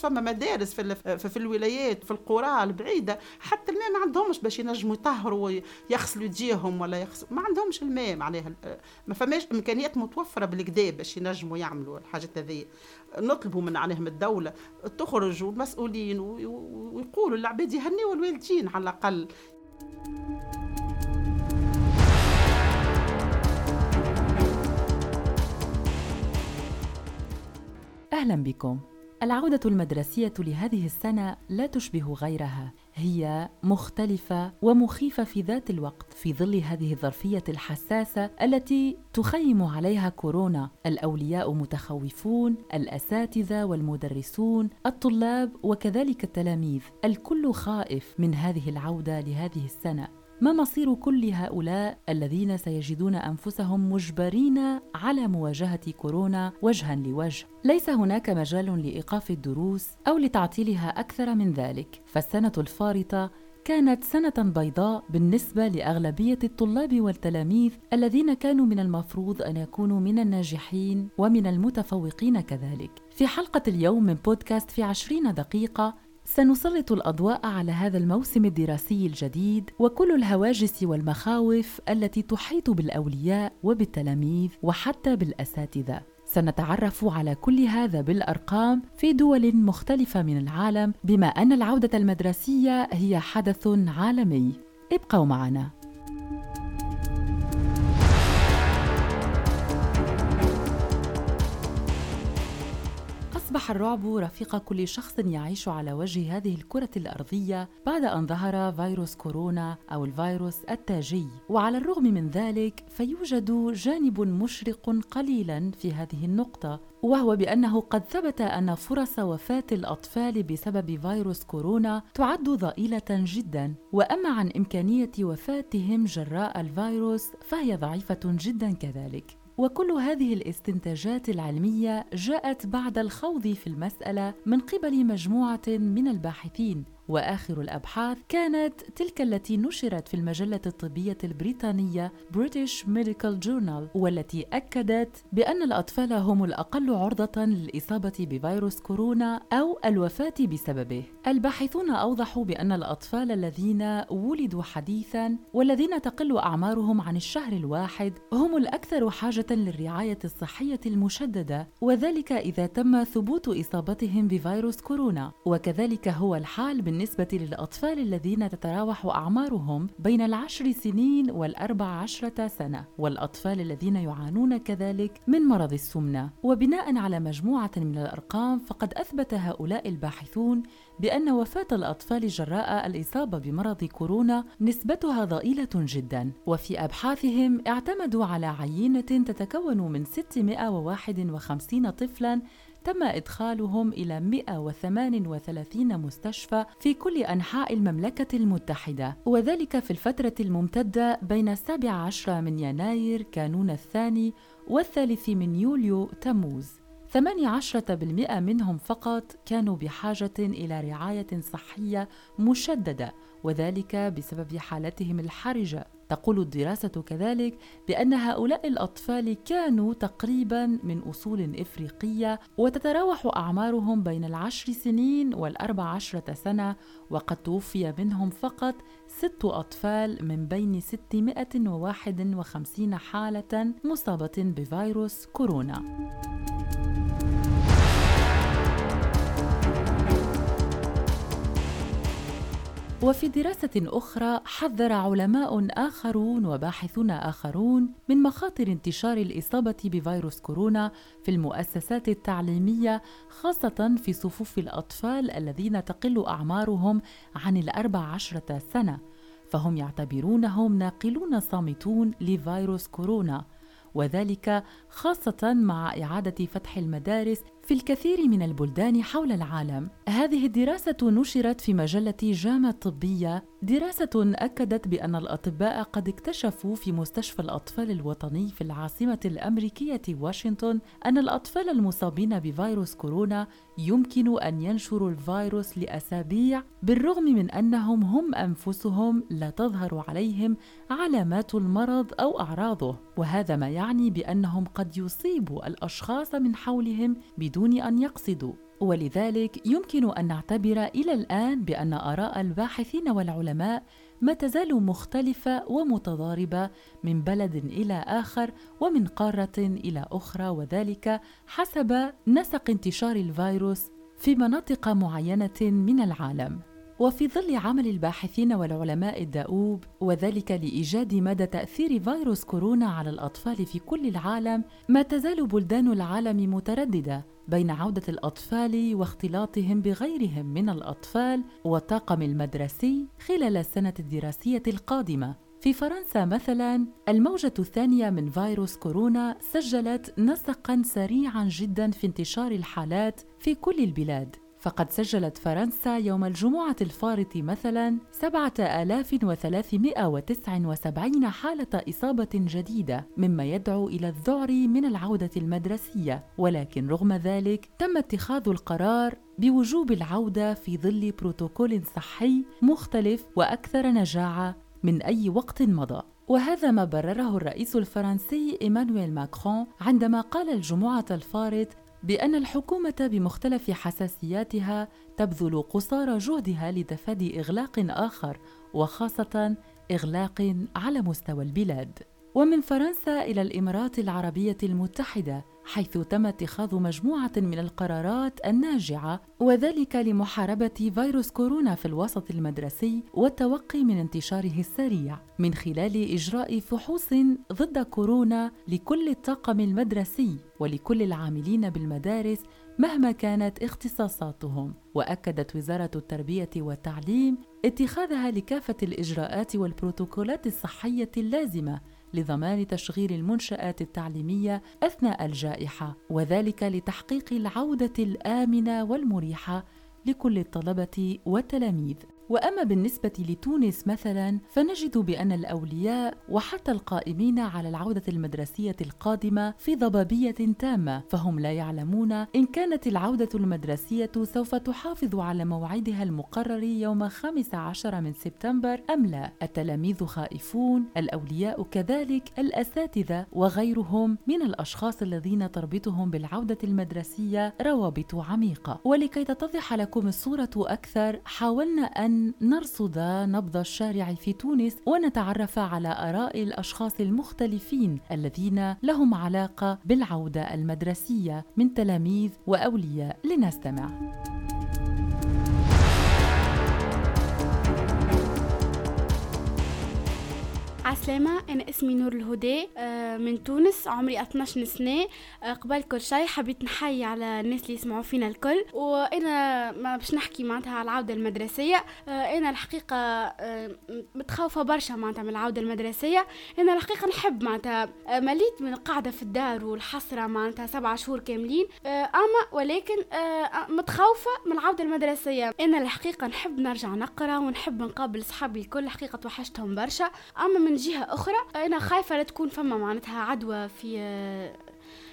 فما مدارس في, في, الولايات في القرى البعيدة حتى الماء ما عندهمش باش ينجموا يطهروا ويغسلوا يديهم ولا يغسلوا ما عندهمش الماء معناها ما فماش إمكانيات متوفرة بالكدا باش ينجموا يعملوا الحاجات هذه نطلبوا من عليهم الدولة تخرج والمسؤولين ويقولوا العباد يهنيوا الوالدين على الأقل. أهلا بكم. العودة المدرسية لهذه السنة لا تشبه غيرها، هي مختلفة ومخيفة في ذات الوقت في ظل هذه الظرفية الحساسة التي تخيم عليها كورونا، الأولياء متخوفون، الأساتذة والمدرسون، الطلاب وكذلك التلاميذ، الكل خائف من هذه العودة لهذه السنة. ما مصير كل هؤلاء الذين سيجدون أنفسهم مجبرين على مواجهة كورونا وجها لوجه ليس هناك مجال لإيقاف الدروس أو لتعطيلها أكثر من ذلك فالسنة الفارطة كانت سنة بيضاء بالنسبة لأغلبية الطلاب والتلاميذ الذين كانوا من المفروض أن يكونوا من الناجحين ومن المتفوقين كذلك. في حلقة اليوم من بودكاست في عشرين دقيقة سنسلط الأضواء على هذا الموسم الدراسي الجديد وكل الهواجس والمخاوف التي تحيط بالأولياء وبالتلاميذ وحتى بالأساتذة. سنتعرف على كل هذا بالأرقام في دول مختلفة من العالم بما أن العودة المدرسية هي حدث عالمي. ابقوا معنا. الرعب رفيق كل شخص يعيش على وجه هذه الكرة الأرضية بعد أن ظهر فيروس كورونا أو الفيروس التاجي، وعلى الرغم من ذلك فيوجد جانب مشرق قليلا في هذه النقطة، وهو بأنه قد ثبت أن فرص وفاة الأطفال بسبب فيروس كورونا تعد ضئيلة جدا، وأما عن إمكانية وفاتهم جراء الفيروس فهي ضعيفة جدا كذلك. وكل هذه الاستنتاجات العلمية جاءت بعد الخوض في المسألة من قبل مجموعة من الباحثين. وآخر الأبحاث كانت تلك التي نشرت في المجلة الطبية البريطانية British Medical Journal والتي أكدت بأن الأطفال هم الأقل عرضة للإصابة بفيروس كورونا أو الوفاة بسببه. الباحثون أوضحوا بأن الأطفال الذين ولدوا حديثا والذين تقل أعمارهم عن الشهر الواحد هم الأكثر حاجة للرعاية الصحية المشددة وذلك إذا تم ثبوت إصابتهم بفيروس كورونا. وكذلك هو الحال بالنسبة بالنسبة للأطفال الذين تتراوح أعمارهم بين العشر سنين والأربع عشرة سنة والأطفال الذين يعانون كذلك من مرض السمنة. وبناء على مجموعة من الأرقام فقد أثبت هؤلاء الباحثون بأن وفاة الأطفال جراء الإصابة بمرض كورونا نسبتها ضئيلة جدا. وفي أبحاثهم اعتمدوا على عينة تتكون من 651 طفلا تم إدخالهم إلى 138 مستشفى في كل أنحاء المملكة المتحدة. وذلك في الفترة الممتدة بين السابع عشر من يناير كانون الثاني والثالث من يوليو تموز. 18% منهم فقط كانوا بحاجة إلى رعاية صحية مشددة وذلك بسبب حالتهم الحرجة. تقول الدراسة كذلك بأن هؤلاء الأطفال كانوا تقريبا من أصول إفريقية وتتراوح أعمارهم بين العشر سنين والأربع عشرة سنة وقد توفي منهم فقط ست أطفال من بين 651 حالة مصابة بفيروس كورونا. وفي دراسة أخرى حذر علماء آخرون وباحثون آخرون من مخاطر انتشار الإصابة بفيروس كورونا في المؤسسات التعليمية خاصة في صفوف الأطفال الذين تقل أعمارهم عن الأربع عشرة سنة. فهم يعتبرونهم ناقلون صامتون لفيروس كورونا. وذلك خاصة مع إعادة فتح المدارس في الكثير من البلدان حول العالم هذه الدراسة نشرت في مجلة جامعة طبية. دراسة أكدت بأن الأطباء قد اكتشفوا في مستشفى الأطفال الوطني في العاصمة الأمريكية واشنطن أن الأطفال المصابين بفيروس كورونا يمكن أن ينشروا الفيروس لأسابيع بالرغم من أنهم هم أنفسهم لا تظهر عليهم علامات المرض أو أعراضه. وهذا ما يعني بأنهم قد يصيبوا الأشخاص من حولهم بدون أن يقصدوا ولذلك يمكن أن نعتبر إلى الآن بأن آراء الباحثين والعلماء ما تزال مختلفة ومتضاربة من بلد إلى آخر ومن قارة إلى أخرى وذلك حسب نسق انتشار الفيروس في مناطق معينة من العالم. وفي ظل عمل الباحثين والعلماء الدؤوب وذلك لإيجاد مدى تأثير فيروس كورونا على الأطفال في كل العالم ما تزال بلدان العالم مترددة بين عودة الأطفال واختلاطهم بغيرهم من الأطفال والطاقم المدرسي خلال السنة الدراسية القادمة. في فرنسا مثلا الموجة الثانية من فيروس كورونا سجلت نسقا سريعا جدا في انتشار الحالات في كل البلاد. فقد سجلت فرنسا يوم الجمعة الفارط مثلا 7379 حالة إصابة جديدة مما يدعو إلى الذعر من العودة المدرسية. ولكن رغم ذلك تم اتخاذ القرار بوجوب العودة في ظل بروتوكول صحي مختلف وأكثر نجاعة من أي وقت مضى. وهذا ما برره الرئيس الفرنسي إيمانويل ماكرون عندما قال الجمعة الفارط بأن الحكومة بمختلف حساسياتها تبذل قصارى جهدها لتفادي إغلاق آخر وخاصة إغلاق على مستوى البلاد. ومن فرنسا إلى الإمارات العربية المتحدة حيث تم اتخاذ مجموعة من القرارات الناجعة وذلك لمحاربة فيروس كورونا في الوسط المدرسي والتوقي من انتشاره السريع من خلال إجراء فحوص ضد كورونا لكل الطاقم المدرسي ولكل العاملين بالمدارس مهما كانت اختصاصاتهم. وأكدت وزارة التربية والتعليم اتخاذها لكافة الإجراءات والبروتوكولات الصحية اللازمة لضمان تشغيل المنشآت التعليمية أثناء الجائحة وذلك لتحقيق العودة الآمنة والمريحة لكل الطلبة والتلاميذ. وأما بالنسبة لتونس مثلا فنجد بأن الأولياء وحتى القائمين على العودة المدرسية القادمة في ضبابية تامة فهم لا يعلمون إن كانت العودة المدرسية سوف تحافظ على موعدها المقرر يوم 15 من سبتمبر أم لا. التلاميذ خائفون الأولياء كذلك الأساتذة وغيرهم من الأشخاص الذين تربطهم بالعودة المدرسية روابط عميقة. ولكي تتضح لكم الصورة أكثر حاولنا أن نرصد نبض الشارع في تونس ونتعرف على آراء الأشخاص المختلفين الذين لهم علاقة بالعودة المدرسية من تلاميذ وأولياء. لنستمع. عسلامة أنا اسمي نور الهدى آه، من تونس عمري 12 سنة. آه، قبل كل شيء حبيت نحيي على الناس اللي يسمعوا فينا الكل. وأنا ما باش نحكي معناتها على العودة المدرسية آه، أنا الحقيقة متخوفة برشا معناتها من العودة المدرسية. أنا الحقيقة نحب معناتها مليت من القعدة في الدار والحسرة معناتها سبعة شهور كاملين. أما ولكن متخوفة من العودة المدرسية. أنا الحقيقة نحب نرجع نقرأ ونحب نقابل صحابي الكل الحقيقة توحشتهم برشا. أما من جهة أخرى أنا خايفة لا تكون فما معناتها عدوى في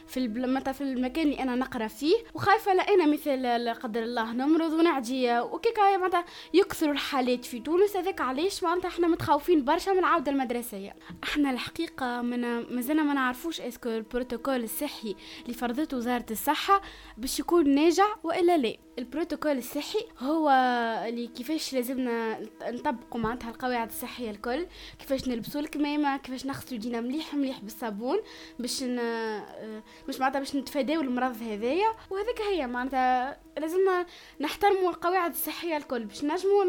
في مثلا في المكان اللي أنا نقرأ فيه. وخايفة لا أنا مثل لا قدر الله نمرض ونعدي وكيكا معناتها يكثروا الحالات في تونس. هذاك علاش؟ معناتها إحنا متخوفين برشا من العودة المدرسية. إحنا الحقيقة من مازلنا ما نعرفوش إسكو البروتوكول الصحي اللي فرضته وزارة الصحة باش يكون ناجع وإلا لا. البروتوكول الصحي هو اللي كيفاش لازمنا نطبقوا معناتها القواعد الصحية الكل. كيفاش نلبسوا الكمامة كيفاش نغسلوا يدينا مليح مليح بالصابون باش ن... مش معناتها باش نتفاداو المرض هذايا. وهذيك هي معناتها لازمنا نحترموا القواعد الصحية الكل باش نجموا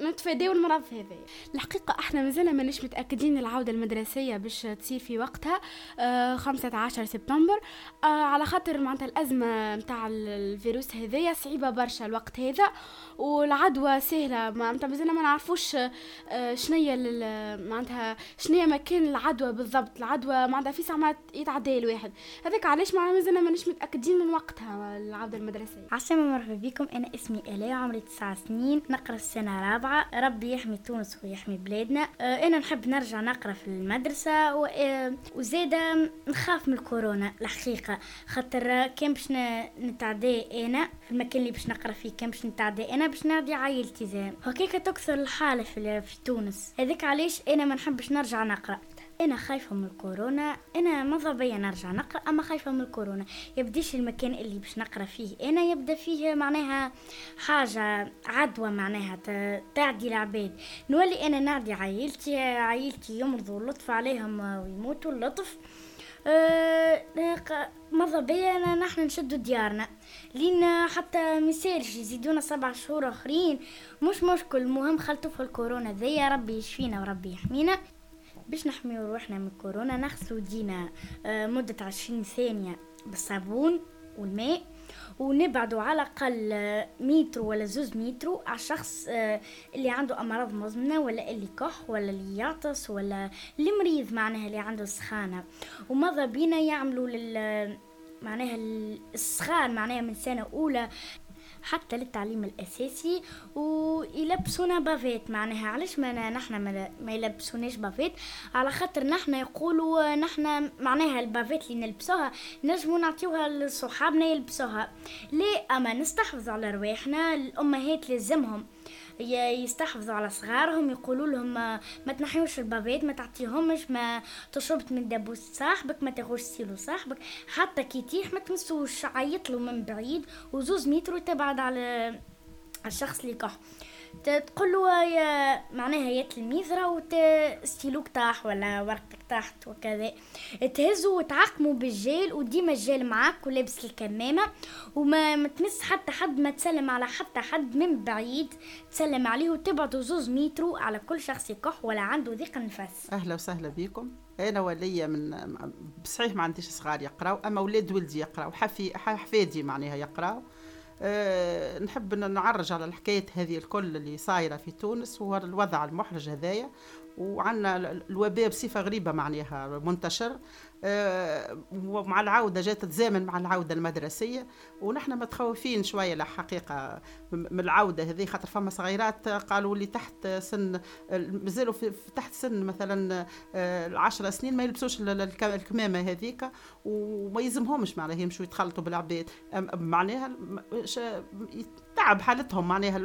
نتفاداو المرض هذا الحقيقة إحنا مازلنا مانيش متأكدين العودة المدرسية باش تصير في وقتها آه 15 سبتمبر. آه على خاطر معناتها الأزمة نتاع الفيروس هذايا صعيبه برشا الوقت هذا والعدوى سهلة. معناتها مازلنا ما نعرفوش آه شنيا معناتها شنيا مكان العدوى بالضبط. العدوى معناتها في ساعات يتعدى الواحد. هذاك علاش معناتها مازلنا مانيش متأكدين من وقتها العودة المدرسية. عسلامة مرحبا بكم أنا اسمي آلاء عمري تسعة سنين نقرأ السنة رابعة. ربي يحمي تونس ويحمي بلادنا. آه، أنا نحب نرجع نقرأ في المدرسة آه، وزادة نخاف من الكورونا الحقيقة. خاطر كان باش نتعدى أنا في المكان اللي باش نقرأ فيه كان باش نتعدى أنا باش نعدي عائلتي زين. هكاك تكثر الحالة في, في تونس. هذاك علاش أنا ما نحبش نرجع نقرأ. أنا خايفة من الكورونا. أنا ماذا بيا نرجع نقرأ؟ أما خايفة من الكورونا. يبديش المكان اللي باش نقرأ فيه. أنا يبدأ فيه معناها حاجة عدوى معناها تعدي العباد. نولي أنا نعدي عائلتي عائلتي يمرضوا اللطف عليهم ويموتوا اللطف أه ماذا بيا نحن نشدوا ديارنا. لين حتى ميسالش يزيدونا سبع شهور آخرين. مش مشكل المهم خلطوا في الكورونا ذي يا ربي يشفينا وربي يحمينا. باش نحميو روحنا من كورونا نغسلو دينا آه، مدة عشرين ثانية بالصابون والماء. ونبعدوا على الأقل متر ولا زوز متر على الشخص آه، اللي عنده أمراض مزمنة ولا اللي كح ولا اللي يعطس ولا اللي مريض معناها اللي عنده سخانة. وماذا بينا يعملوا لل معناها السخان معناها من سنة أولى حتى للتعليم الأساسي ويلبسونا bavette. معناها علاش ما نحنا ما يلبسوناش bavette؟ على خاطر نحنا يقولوا نحنا معناها ال bavette اللي نلبسوها نجمو نعطيوها لصحابنا يلبسوها. ليه أما نستحفظوا على رواحنا الأمهات لازمهم يستحفظوا على صغارهم يقولوا لهم ما تنحيوش ال bavettes ما تعطيهمش ما تشربت من دبوس صاحبك ما تاخوش سيلو صاحبك. حتى كي تيح ما تمسوش عيطلو من بعيد وزوز متر تبعد على الشخص اللي كح. تقول له يا معناها يا تلميذ راهو ستيلوك طاح ولا ورقتك طاحت وكذا. تهزوا وتعقموا بالجيل وديما الجيل معاك ولابس الكمامة وما تمس حتى حد ما تسلم على حتى حد من بعيد. تسلم عليه وتبعدوا زوز مترو على كل شخص يكح ولا عنده ضيق نفس أهلا وسهلا بكم. أنا ولية من بصحيح ما عنديش صغار يقراو أما ولاد ولدي يقراو حفي حفادي معناها يقراو. أه نحب نعرج على الحكاية هذه الكل اللي صايرة في تونس هو الوضع المحرج هذايا وعندنا الوباء بصفة غريبة معناها منتشر. ومع العودة جات تزامن مع العودة المدرسية ونحن متخوفين شوية الحقيقة من العودة هذه خاطر فما صغيرات قالوا لي تحت سن مازالوا تحت سن مثلا آه، العشرة سنين ما يلبسوش الكمامة هذيك وما يلزمهمش معناها يمشوا يتخلطوا بالعباد. معناها تعب حالتهم معناها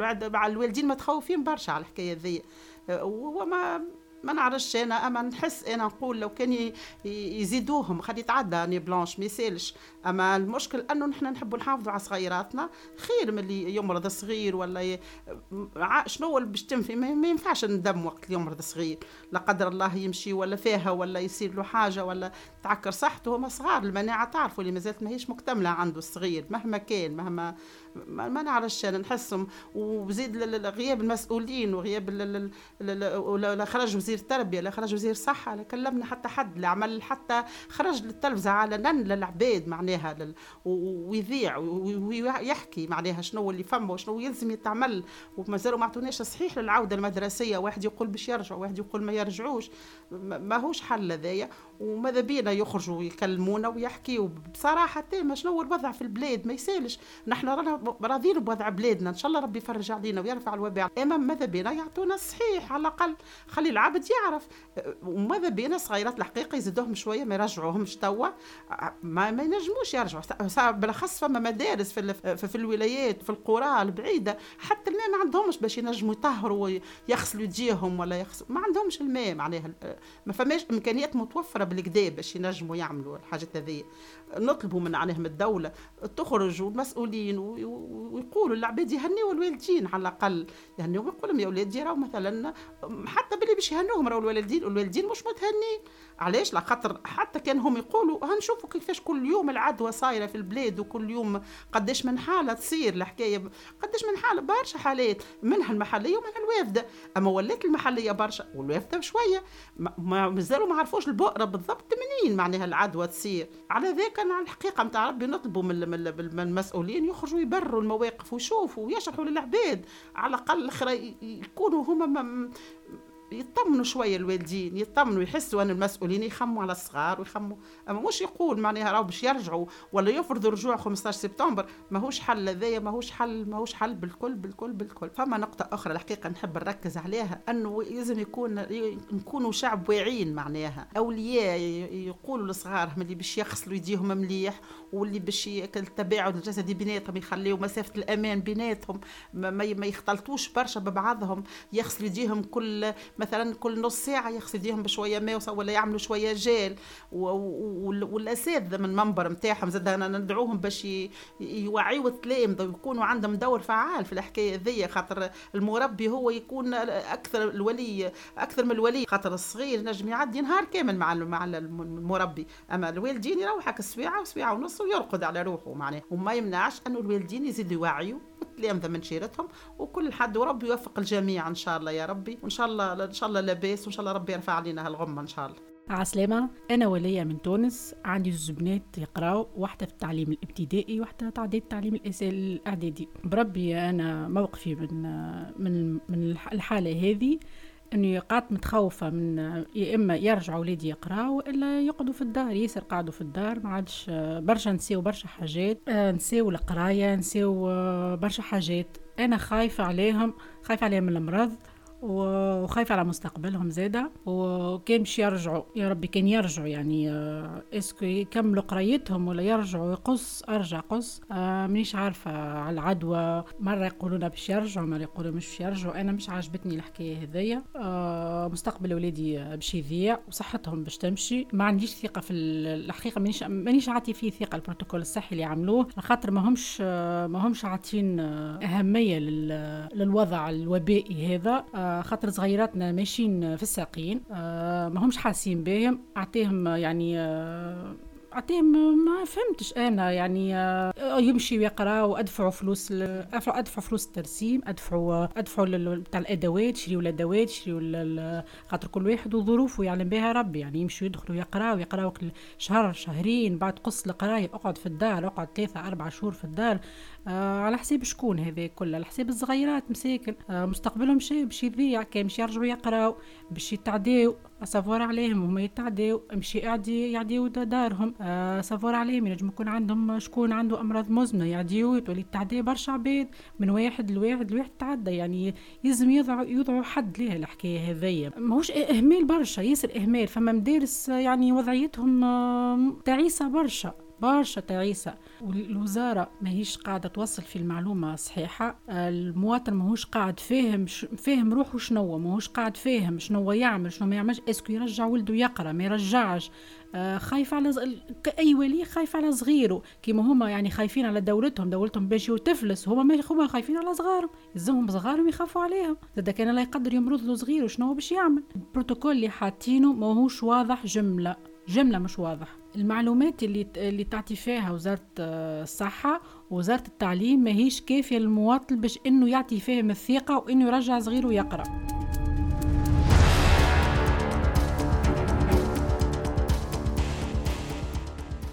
الوالدين متخوفين برشا على الحكاية ذي آه، وما ما نعرفش أنا أما نحس أنا نقول لو كان يزيدوهم خلي يتعدى اني بلانش ما يسالش. أما المشكل أنه نحن نحبوا نحافظوا على صغيراتنا خير من اللي يمرض صغير ولا ي... شنو اللي باش تنفي؟ ما ينفعش ندم وقت اللي يمرض صغير. لا قدر الله يمشي ولا فيها ولا يصير له حاجة ولا تعكر صحته. هما صغار المناعة تعرفوا اللي مازالت ماهيش مكتملة عنده الصغير مهما كان مهما ما, نعرفش أنا نحسهم. وزيد غياب المسؤولين وغياب لا خرج وزير التربيه لا خرج وزير الصحه لا كلمنا حتى حد لا عمل حتى خرج للتلفزة علنا للعباد معناها لل ويذيع ويحكي معناها شنو اللي فما وشنو يلزم يتعمل. ومازالوا ما عطوناش صحيح للعودة المدرسية واحد يقول باش يرجعوا واحد يقول ما يرجعوش. ماهوش حل هذايا. وماذا بينا يخرجوا ويكلمونا ويحكيوا. بصراحة تامه شنو الوضع في البلاد؟ ما يسالش. نحن رانا راضيين بوضع بلادنا. إن شاء الله ربي يفرج علينا ويرفع الوباء. أما ماذا بينا؟ يعطونا الصحيح على الأقل خلي العبد يعرف. وماذا بينا؟ صغيرات الحقيقة يزيدوهم شوية ما يرجعوهمش توا. ما, ما ينجموش يرجعوا. بالأخص فما مدارس في, في, في الولايات في القرى البعيدة. حتى الماء ما عندهمش باش ينجموا يطهروا ويغسلوا يديهم ولا يغسلوا ما عندهمش الماء معناها. ما فماش إمكانيات متوفرة بالكدا باش ينجموا يعملوا الحاجات هذه نطلبوا من عليهم الدولة تخرج والمسؤولين ويقولوا العباد يهنيوا الوالدين على الأقل. يهنيوا ويقول لهم يا ولادي راهو مثلا حتى باللي باش يهنوهم راهو الوالدين الوالدين مش متهنين علاش؟ لا خاطر حتى كان هم يقولوا هنشوفوا كيفاش كل يوم العدوى صايرة في البلاد وكل يوم قداش من حالة تصير الحكاية قداش من حالة برشا حالات منها المحلية ومنها الوافدة. أما ولات المحلية برشا والوافدة بشوية ما مازالوا ما عرفوش البؤرة بالضبط منين معناها العدوى تصير. على ذاك أنا الحقيقة نتاع ربي نطلبوا من المسؤولين يخرجوا يبرروا المواقف ويشوفوا ويشرحوا للعباد على الأقل يكونوا هما يطمنوا شوية الوالدين يطمنوا يحسوا أن المسؤولين يخموا على الصغار ويخموا. أما مش يقول معناها راهو باش يرجعوا ولا يفرضوا رجوع 15 سبتمبر ماهوش حل هذايا ماهوش حل ماهوش حل بالكل بالكل بالكل. فما نقطة أخرى الحقيقة نحب نركز عليها أنه لازم يكون نكونوا شعب واعيين معناها. أولياء يقولوا لصغارهم اللي باش يغسلوا يديهم مليح واللي باش التباعد الجسدي بيناتهم يخليوا مسافة الأمان بيناتهم ما, ما يختلطوش برشا ببعضهم يغسلوا يديهم كل مثلا كل نص ساعة يغسل بشوية ماء ولا يعملوا شوية جيل. والأساتذة من المنبر نتاعهم زاد أنا ندعوهم باش يوعيوا التلامذه ويكونوا عندهم دور فعال في الحكاية ذي خاطر المربي هو يكون أكثر الولي أكثر من الولي خاطر الصغير نجم يعدي نهار كامل مع مع المربي. أما الوالدين يروحك السويعه وسويعه ونص ويرقد على روحه معناه. وما يمنعش انه الوالدين يزيدوا يوعيوا. والتلامذه من شيرتهم وكل حد وربي يوفق الجميع إن شاء الله يا ربي. وإن شاء الله إن شاء الله لاباس وإن شاء الله ربي يرفع علينا هالغمة إن شاء الله. عسلامة أنا ولية من تونس عندي زوج بنات يقراو واحدة في التعليم الإبتدائي واحدة تعديد التعليم الإعدادي. بربي أنا موقفي من من من الحالة هذه. اني قعدت متخوفة من يا إما يرجعوا ولادي يقراوا الا يقعدوا في الدار ياسر قعدوا في الدار ما عادش برشا نسيو برشا حاجات آه، نسيو القراية نسيو آه، برشا حاجات. أنا خايفة عليهم خايفة عليهم من المرض. وخايفة على مستقبلهم زادة. وكان باش يرجعوا يا ربي كان يرجعوا يعني آه، est-ce que يكملوا قرايتهم ولا يرجعوا يقص أرجع قص. آه مانيش عارفة على العدوى. مرة يقولون باش يرجعوا مرة يقولوا مش باش يرجعوا. أنا مش عاجبتني الحكاية هذيا آه مستقبل ولادي باش يضيع وصحتهم باش تمشي. ما عنديش ثقة في الحقيقة مانيش مانيش عاطي فيه ثقة البروتوكول الصحي اللي عملوه خاطر ما همش ما همش عاطين أهمية للوضع الوبائي هذا. آه خاطر صغيراتنا ماشيين في الساقين آه، ما همش حاسين بهم أعطيهم يعني آه، عطيهم ما فهمتش أنا يعني آه، يمشي ويقرا وادفعوا فلوس أدفعوا فلوس الترسيم أدفعوا أدفعوا بتاع الأدوات شريوا الأدوات شريوا خاطر كل واحد وظروفه يعلم بها ربي يعني يمشوا يدخلوا يقراوا يقراوا شهر شهرين بعد قص القراية اقعد في الدار اقعد ثلاثة أربع شهور في الدار. آه على حساب شكون هذا كله؟ على حساب الصغيرات مساكن. آه مستقبلهم شيء باش يضيع كان باش يرجعوا يقراو باش يتعداو. سافور عليهم هما يتعداو مشي يعدي يعديو دارهم. آه سافور عليهم ينجم يكون عندهم شكون عنده أمراض مزمنة يعديو تولي تعدي برشا عباد من واحد لواحد لواحد تعدى. يعني يلزم يضعوا يوضعوا حد ليه الحكاية هذيا. ماهوش إهمال برشا ياسر إهمال. فما مدارس يعني وضعيتهم آه تعيسة برشا. برشا تعيسة. والوزارة ماهيش قاعدة توصل في المعلومة صحيحة. المواطن ماهوش قاعد فاهم فاهم روحه شنو ماهوش قاعد فاهم شنو يعمل شنو ما يعملش. اسكو يرجع ولده يقرأ ما يرجعش. آه خايف على ز... أي ولي خايف على صغيره كيما هما يعني خايفين على دولتهم دولتهم باش تفلس هما ما هما خايفين على صغارهم. يلزمهم صغارهم يخافوا عليهم. زاد كان لا يقدر يمرض له صغيره شنو باش يعمل؟ البروتوكول اللي حاطينه ماهوش واضح جملة. جملة مش واضح المعلومات اللي اللي تعطي فيها وزارة آه، الصحة ووزارة التعليم ماهيش كافية للمواطن باش إنه يعطي فيهم الثقة وإنه يرجع صغيره يقرا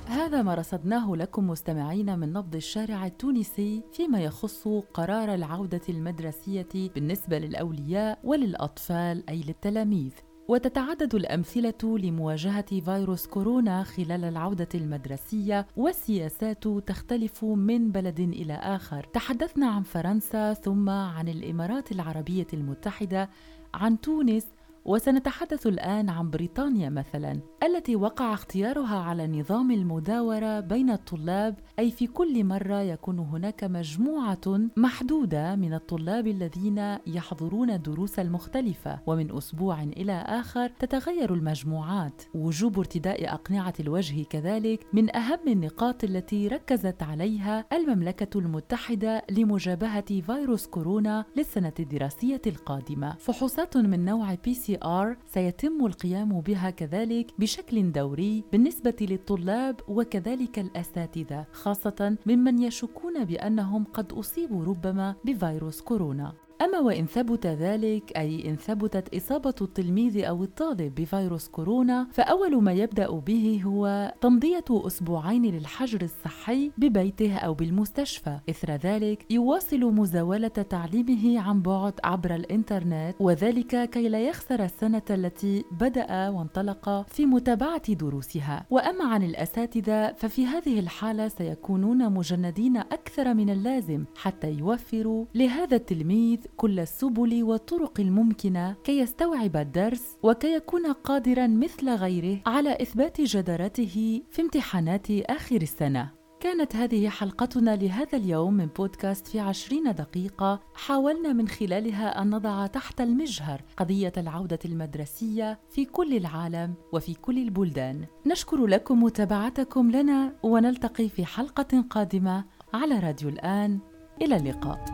هذا ما رصدناه لكم مستمعين من نبض الشارع التونسي فيما يخص قرار العودة المدرسية بالنسبة للأولياء وللأطفال أي للتلاميذ. وتتعدد الأمثلة لمواجهة فيروس كورونا خلال العودة المدرسية والسياسات تختلف من بلد إلى آخر. تحدثنا عن فرنسا ثم عن الإمارات العربية المتحدة عن تونس وسنتحدث الآن عن بريطانيا مثلا التي وقع اختيارها على نظام المداورة بين الطلاب أي في كل مرة يكون هناك مجموعة محدودة من الطلاب الذين يحضرون الدروس المختلفة ومن أسبوع إلى آخر تتغير المجموعات. وجوب ارتداء أقنعة الوجه كذلك من أهم النقاط التي ركزت عليها المملكة المتحدة لمجابهة فيروس كورونا للسنة الدراسية القادمة. فحوصات من نوع PCR سيتم القيام بها كذلك بشكل دوري بالنسبة للطلاب وكذلك الأساتذة خاصة ممن يشكون بأنهم قد أصيبوا ربما بفيروس كورونا. أما وإن ثبت ذلك أي إن ثبتت إصابة التلميذ أو الطالب بفيروس كورونا فأول ما يبدأ به هو تمضية أسبوعين للحجر الصحي ببيته أو بالمستشفى. إثر ذلك يواصل مزاولة تعليمه عن بعد عبر الإنترنت وذلك كي لا يخسر السنة التي بدأ وانطلق في متابعة دروسها. وأما عن الأساتذة ففي هذه الحالة سيكونون مجندين أكثر من اللازم حتى يوفروا لهذا التلميذ كل السبل والطرق الممكنة كي يستوعب الدرس وكي يكون قادرا مثل غيره على إثبات جدارته في امتحانات آخر السنة. كانت هذه حلقتنا لهذا اليوم من بودكاست في عشرين دقيقة. حاولنا من خلالها أن نضع تحت المجهر قضية العودة المدرسية في كل العالم وفي كل البلدان. نشكر لكم متابعتكم لنا ونلتقي في حلقة قادمة على راديو الآن. إلى اللقاء.